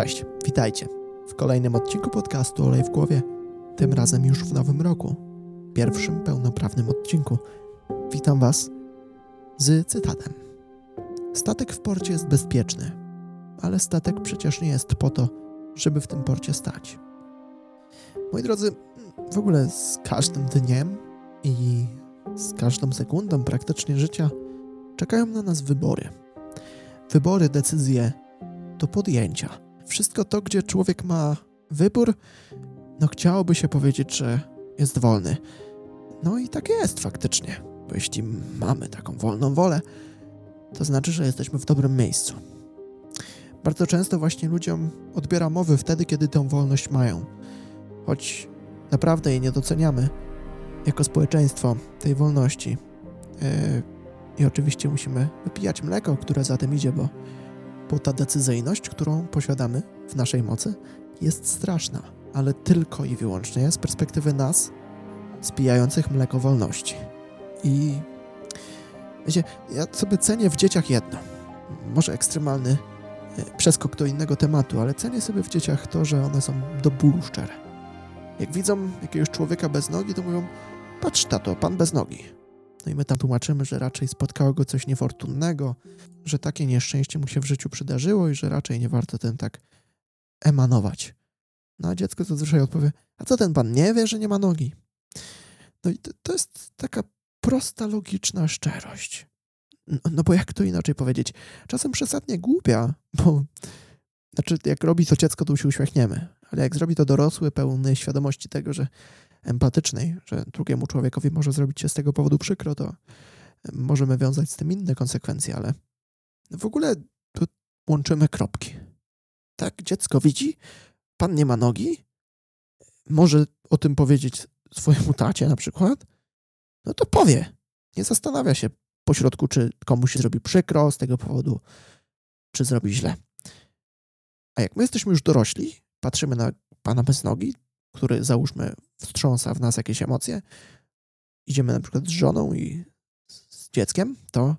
Cześć, witajcie w kolejnym odcinku podcastu Olej w głowie, tym razem już w nowym roku, pierwszym pełnoprawnym odcinku. Witam Was z cytatem. Statek w porcie jest bezpieczny, ale statek przecież nie jest po to, żeby w tym porcie stać. Moi drodzy, w ogóle z każdym dniem i z każdą sekundą praktycznie życia czekają na nas wybory. Wybory, decyzje do podjęcia. Wszystko to, gdzie człowiek ma wybór, no chciałoby się powiedzieć, że jest wolny. No i tak jest faktycznie, bo jeśli mamy taką wolną wolę, to znaczy, że jesteśmy w dobrym miejscu. Bardzo często właśnie ludziom odbiera mowy wtedy, kiedy tę wolność mają. Choć naprawdę jej nie doceniamy jako społeczeństwo tej wolności. Yy, I oczywiście musimy wypijać mleko, które za tym idzie, bo, bo ta decyzyjność, którą posiadamy w naszej mocy, jest straszna, ale tylko i wyłącznie z perspektywy nas, spijających mleko wolności. I wiecie, ja sobie cenię w dzieciach jedno. Może ekstremalny przeskok do innego tematu, ale cenię sobie w dzieciach to, że one są do bólu szczere. Jak widzą jakiegoś człowieka bez nogi, to mówią: Patrz, tato, pan bez nogi. No i my tam tłumaczymy, że raczej spotkało go coś niefortunnego, że takie nieszczęście mu się w życiu przydarzyło i że raczej nie warto ten tak emanować. No a dziecko zazwyczaj odpowie: A co ten pan nie wie, że nie ma nogi? No i to, to jest taka prosta, logiczna szczerość. No, no bo jak to inaczej powiedzieć? Czasem przesadnie głupia, bo znaczy jak robi to dziecko, to się uśmiechniemy, ale jak zrobi to dorosły, pełny świadomości tego, że empatycznej, że drugiemu człowiekowi może zrobić się z tego powodu przykro, to możemy wiązać z tym inne konsekwencje, ale w ogóle tu łączymy kropki. Tak, dziecko widzi, pan nie ma nogi, może o tym powiedzieć swojemu tacie na przykład, no to powie. Nie zastanawia się po środku, czy komuś się zrobi przykro z tego powodu, czy zrobi źle. A jak my jesteśmy już dorośli, patrzymy na pana bez nogi, który załóżmy wstrząsa w nas jakieś emocje, idziemy na przykład z żoną i z dzieckiem, to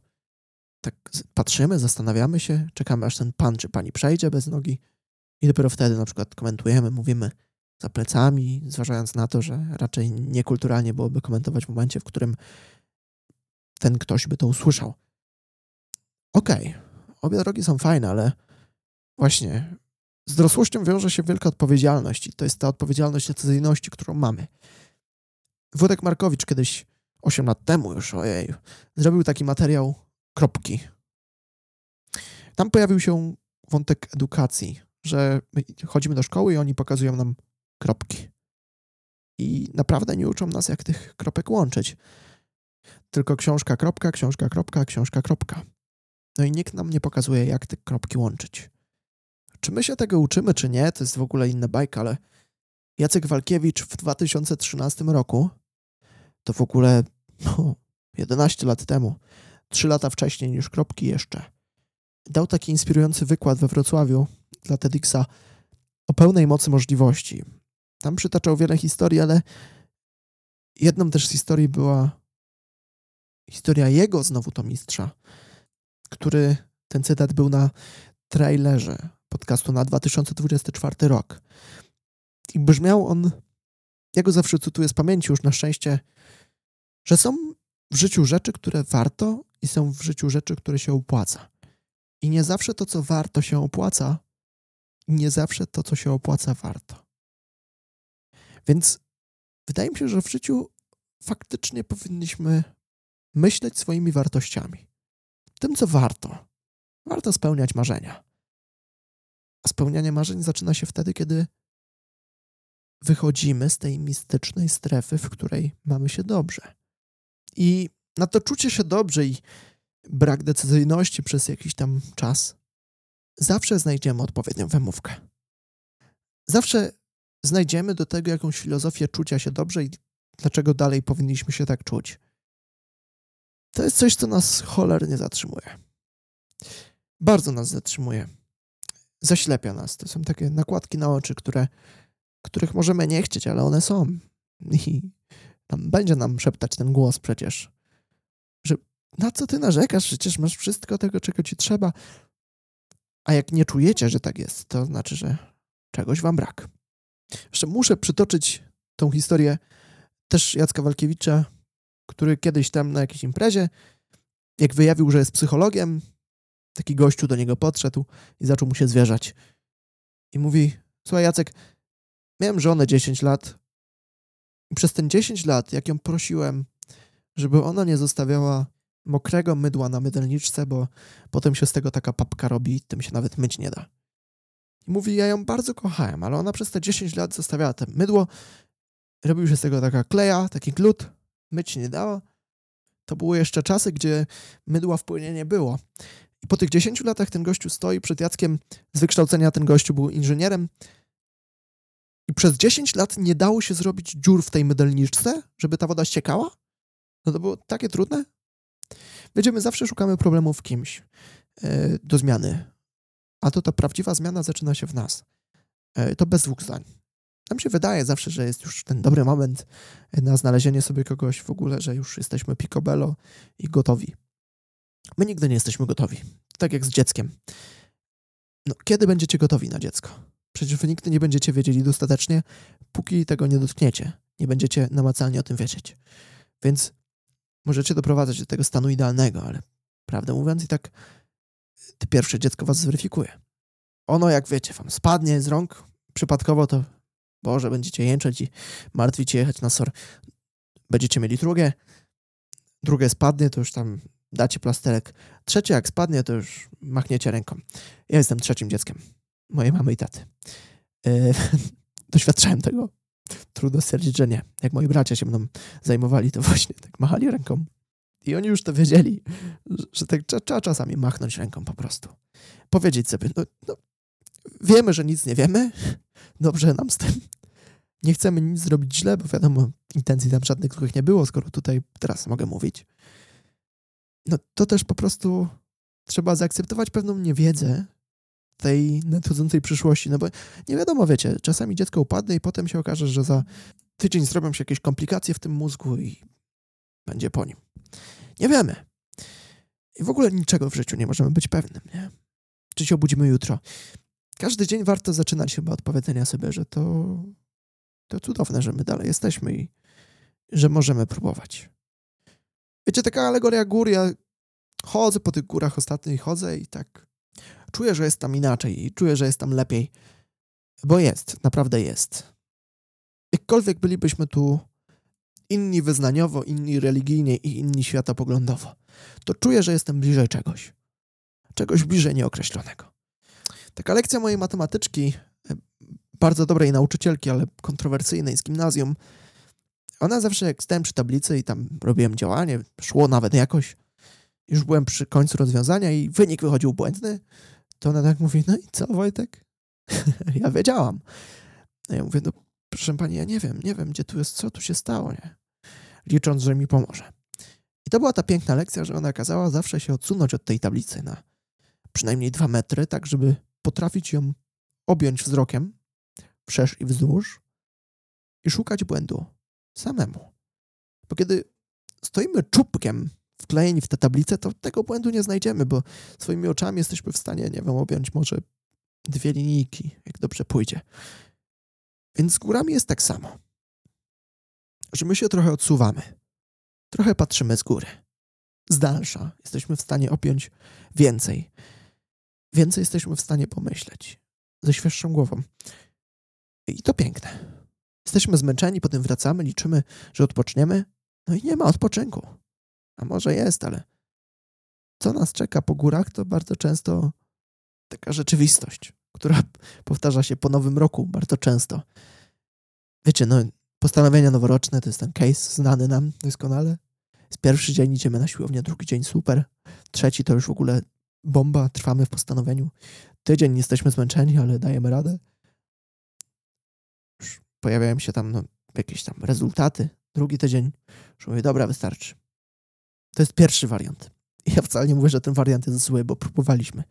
tak patrzymy, zastanawiamy się, czekamy aż ten pan czy pani przejdzie bez nogi i dopiero wtedy na przykład komentujemy, mówimy za plecami, zważając na to, że raczej niekulturalnie byłoby komentować w momencie, w którym ten ktoś by to usłyszał. Okej, okay, obie drogi są fajne, ale właśnie z dorosłością wiąże się wielka odpowiedzialność i to jest ta odpowiedzialność decyzyjności, którą mamy. Włodek Markowicz kiedyś, 8 lat temu już, ojej, zrobił taki materiał kropki. Tam pojawił się wątek edukacji, że chodzimy do szkoły i oni pokazują nam kropki. I naprawdę nie uczą nas, jak tych kropek łączyć. Tylko książka, kropka, książka, kropka, książka, kropka. No i nikt nam nie pokazuje, jak te kropki łączyć. Czy my się tego uczymy, czy nie, to jest w ogóle inna bajka, ale Jacek Walkiewicz w 2013 roku, to w ogóle no, 11 lat temu, 3 lata wcześniej niż kropki jeszcze, dał taki inspirujący wykład we Wrocławiu dla TEDxa o pełnej mocy możliwości. Tam przytaczał wiele historii, ale jedną też z historii była historia jego znowu to mistrza, który ten cytat był na trailerze podcastu na 2024 rok. I brzmiał on, ja go zawsze cytuję z pamięci już na szczęście, że są w życiu rzeczy, które warto i są w życiu rzeczy, które się opłaca. I nie zawsze to, co warto, się opłaca, i nie zawsze to, co się opłaca, warto. Więc wydaje mi się, że w życiu faktycznie powinniśmy myśleć swoimi wartościami. Tym, co warto. Warto spełniać marzenia. A spełnianie marzeń zaczyna się wtedy, kiedy wychodzimy z tej mistycznej strefy, w której mamy się dobrze. I na to czucie się dobrze i brak decyzyjności przez jakiś tam czas, zawsze znajdziemy odpowiednią wymówkę. Zawsze znajdziemy do tego jakąś filozofię czucia się dobrze i dlaczego dalej powinniśmy się tak czuć. To jest coś, co nas cholernie zatrzymuje. Bardzo nas zatrzymuje. Zaślepia nas. To są takie nakładki na oczy, które, których możemy nie chcieć, ale one są. I tam będzie nam szeptać ten głos przecież, że na co ty narzekasz? Przecież masz wszystko tego, czego ci trzeba. A jak nie czujecie, że tak jest, to znaczy, że czegoś wam brak. Jeszcze muszę przytoczyć tą historię też Jacka Walkiewicza, który kiedyś tam na jakiejś imprezie, jak wyjawił, że jest psychologiem, taki gościu do niego podszedł i zaczął mu się zwierzać. I mówi, słuchaj Jacek, miałem żonę 10 lat i przez ten 10 lat, jak ją prosiłem, żeby ona nie zostawiała mokrego mydła na mydelniczce, bo potem się z tego taka papka robi, tym się nawet myć nie da. I mówi, ja ją bardzo kochałem, ale ona przez te 10 lat zostawiała te mydło, robił się z tego taka kleja, taki glut, myć nie dało. To były jeszcze czasy, gdzie mydła w płynie nie było. I po tych 10 latach ten gościu stoi przed Jackiem. Z wykształcenia ten gościu był inżynierem. I przez 10 lat nie dało się zrobić dziur w tej mydelniczce, żeby ta woda ściekała? No to było takie trudne. Wiecie, my zawsze szukamy problemu w kimś yy, do zmiany. A to ta prawdziwa zmiana zaczyna się w nas. Yy, to bez dwóch zdań. Nam się wydaje zawsze, że jest już ten dobry moment na znalezienie sobie kogoś w ogóle, że już jesteśmy picobello i gotowi. My nigdy nie jesteśmy gotowi. Tak jak z dzieckiem. No, kiedy będziecie gotowi na dziecko? Przecież wy nigdy nie będziecie wiedzieli dostatecznie, póki tego nie dotkniecie. Nie będziecie namacalnie o tym wiedzieć. Więc możecie doprowadzać do tego stanu idealnego, ale prawdę mówiąc i tak to pierwsze dziecko was zweryfikuje. Ono, jak wiecie, wam spadnie z rąk, przypadkowo to Boże, będziecie jęczeć i martwić jechać na SOR. Będziecie mieli drugie, drugie spadnie, to już tam dacie plasterek. Trzecie jak spadnie, to już machniecie ręką. Ja jestem trzecim dzieckiem mojej mamy i taty. Yy, doświadczałem tego. Trudno stwierdzić, że nie. Jak moi bracia się mną zajmowali, to właśnie tak machali ręką. I oni już to wiedzieli, że tak trzeba czasami machnąć ręką po prostu. Powiedzieć sobie, no, no wiemy, że nic nie wiemy, dobrze nam z tym. Nie chcemy nic zrobić źle, bo wiadomo, intencji tam żadnych złych nie było, skoro tutaj teraz mogę mówić. No to też po prostu trzeba zaakceptować pewną niewiedzę tej nadchodzącej przyszłości, no bo nie wiadomo, wiecie, czasami dziecko upadnie i potem się okaże, że za tydzień zrobią się jakieś komplikacje w tym mózgu i będzie po nim. Nie wiemy. I w ogóle niczego w życiu nie możemy być pewnym, nie? Czy się obudzimy jutro? każdy dzień warto zaczynać chyba od powiedzenia sobie, że to, to cudowne, że my dalej jesteśmy i że możemy próbować. Wiecie, taka alegoria gór, ja chodzę po tych górach ostatnio i chodzę i tak czuję, że jest tam inaczej i czuję, że jest tam lepiej, bo jest, naprawdę jest. Jakkolwiek bylibyśmy tu inni wyznaniowo, inni religijnie i inni światopoglądowo, to czuję, że jestem bliżej czegoś. Czegoś bliżej nieokreślonego. Taka lekcja mojej matematyczki, e, bardzo dobrej nauczycielki, ale kontrowersyjnej z gimnazjum, ona zawsze jak stałem przy tablicy i tam robiłem działanie, szło nawet jakoś, już byłem przy końcu rozwiązania i wynik wychodził błędny, to ona tak mówi, no i co Wojtek? ja wiedziałam. A ja mówię, no proszę pani, ja nie wiem, nie wiem, gdzie tu jest, co tu się stało, nie? Licząc, że mi pomoże. I to była ta piękna lekcja, że ona kazała zawsze się odsunąć od tej tablicy na przynajmniej dwa metry, tak żeby potrafić ją objąć wzrokiem, wszerz i wzdłuż i szukać błędu samemu. Bo kiedy stoimy czubkiem wklejeni w tę tablicę, to tego błędu nie znajdziemy, bo swoimi oczami jesteśmy w stanie, nie wiem, objąć może dwie linijki, jak dobrze pójdzie. Więc z górami jest tak samo. Że my się trochę odsuwamy. Trochę patrzymy z góry. Z dalsza jesteśmy w stanie objąć więcej więcej jesteśmy w stanie pomyśleć ze świeższą głową. I to piękne. Jesteśmy zmęczeni, potem wracamy, liczymy, że odpoczniemy, no i nie ma odpoczynku. A może jest, ale co nas czeka po górach, to bardzo często taka rzeczywistość, która powtarza się po nowym roku bardzo często. Wiecie, no, postanowienia noworoczne to jest ten case znany nam doskonale. Z pierwszy dzień idziemy na siłownię, drugi dzień super, trzeci to już w ogóle bomba, trwamy w postanowieniu. Tydzień jesteśmy zmęczeni, ale dajemy radę. Pojawiają się tam no, jakieś tam rezultaty. Drugi tydzień już mówię, dobra, wystarczy. To jest pierwszy wariant. Ja wcale nie mówię, że ten wariant jest zły, bo próbowaliśmy.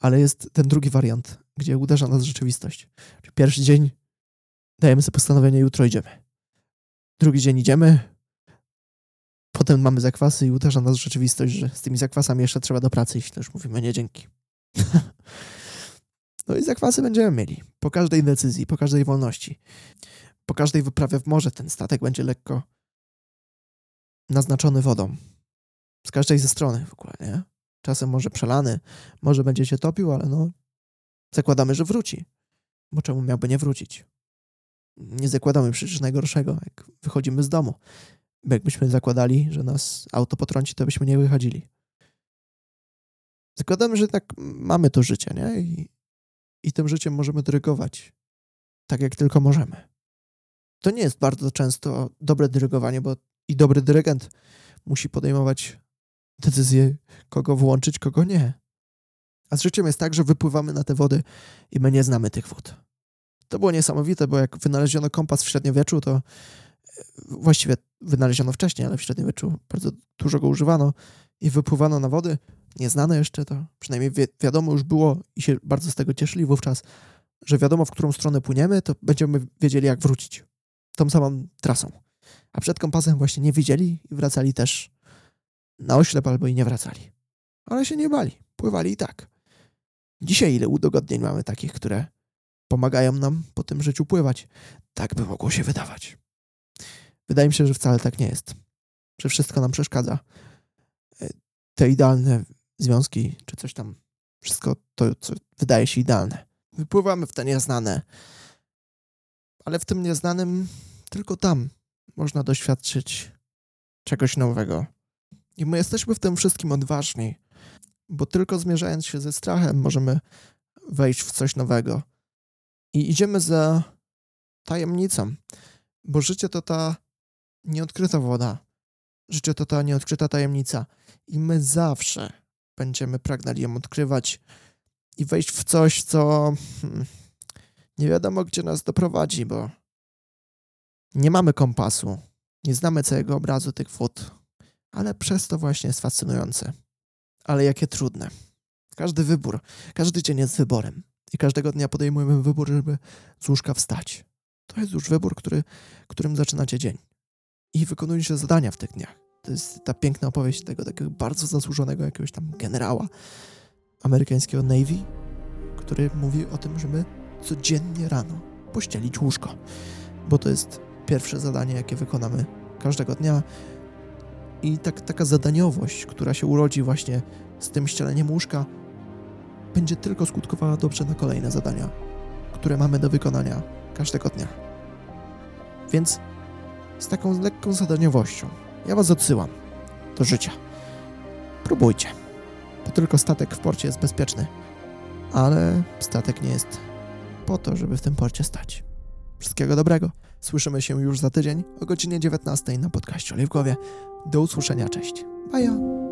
Ale jest ten drugi wariant, gdzie uderza nas rzeczywistość. Pierwszy dzień dajemy sobie postanowienie, jutro idziemy. Drugi dzień idziemy, Potem mamy zakwasy i uderza nas rzeczywistość, że z tymi zakwasami jeszcze trzeba do pracy iść. Już mówimy nie dzięki. No i zakwasy będziemy mieli. Po każdej decyzji, po każdej wolności. Po każdej wyprawie w morze ten statek będzie lekko naznaczony wodą. Z każdej ze strony w ogóle, nie? Czasem może przelany, może będzie się topił, ale no zakładamy, że wróci. Bo czemu miałby nie wrócić? Nie zakładamy przecież najgorszego, jak wychodzimy z domu. Bo jakbyśmy zakładali, że nas auto potrąci, to byśmy nie wychodzili. Zakładamy, że tak mamy to życie, nie? I, i tym życiem możemy dyrygować tak, jak tylko możemy. To nie jest bardzo często dobre dyrygowanie, bo i dobry dyrygent musi podejmować decyzję, kogo włączyć, kogo nie. A z życiem jest tak, że wypływamy na te wody i my nie znamy tych wód. To było niesamowite, bo jak wynaleziono kompas w średniowieczu, to e, właściwie wynaleziono wcześniej, ale w średniowieczu bardzo dużo go używano i wypływano na wody, nieznane jeszcze to, przynajmniej wi wiadomo już było i się bardzo z tego cieszyli wówczas, że wiadomo, w którą stronę płyniemy, to będziemy wiedzieli, jak wrócić. Tą samą trasą. A przed kompasem właśnie nie widzieli i wracali też na oślep albo i nie wracali. Ale się nie bali, pływali i tak. Dzisiaj ile udogodnień mamy takich, które pomagają nam po tym życiu pływać. Tak by mogło się wydawać. Wydaje mi się, że wcale tak nie jest. Że wszystko nam przeszkadza. Te idealne związki, czy coś tam, wszystko to, co wydaje się idealne. Wypływamy w te nieznane, ale w tym nieznanym tylko tam można doświadczyć czegoś nowego. I my jesteśmy w tym wszystkim odważni, bo tylko zmierzając się ze strachem możemy wejść w coś nowego. I idziemy za tajemnicą, bo życie to ta nieodkryta woda. Życie to ta nieodkryta tajemnica. I my zawsze będziemy pragnęli ją odkrywać i wejść w coś, co hmm, nie wiadomo, gdzie nas doprowadzi, bo nie mamy kompasu, nie znamy całego obrazu tych wód, ale przez to właśnie jest fascynujące. Ale jakie trudne. Każdy wybór, każdy dzień jest wyborem i każdego dnia podejmujemy wybór, żeby z łóżka wstać. To jest już wybór, który, którym zaczynacie dzień. I wykonujecie zadania w tych dniach. To jest ta piękna opowieść tego takiego bardzo zasłużonego jakiegoś tam generała amerykańskiego Navy, który mówi o tym, żeby codziennie rano pościelić łóżko, bo to jest pierwsze zadanie, jakie wykonamy każdego dnia. I tak, taka zadaniowość, która się urodzi właśnie z tym ścieleniem łóżka, będzie tylko skutkowała dobrze na kolejne zadania, które mamy do wykonania każdego dnia. Więc z taką lekką zadaniowością ja Was odsyłam do życia. Próbujcie. To tylko statek w porcie jest bezpieczny, ale statek nie jest po to, żeby w tym porcie stać. Wszystkiego dobrego. Słyszymy się już za tydzień o godzinie 19 na podcaście Oliwkowie. Do usłyszenia, cześć. Bye.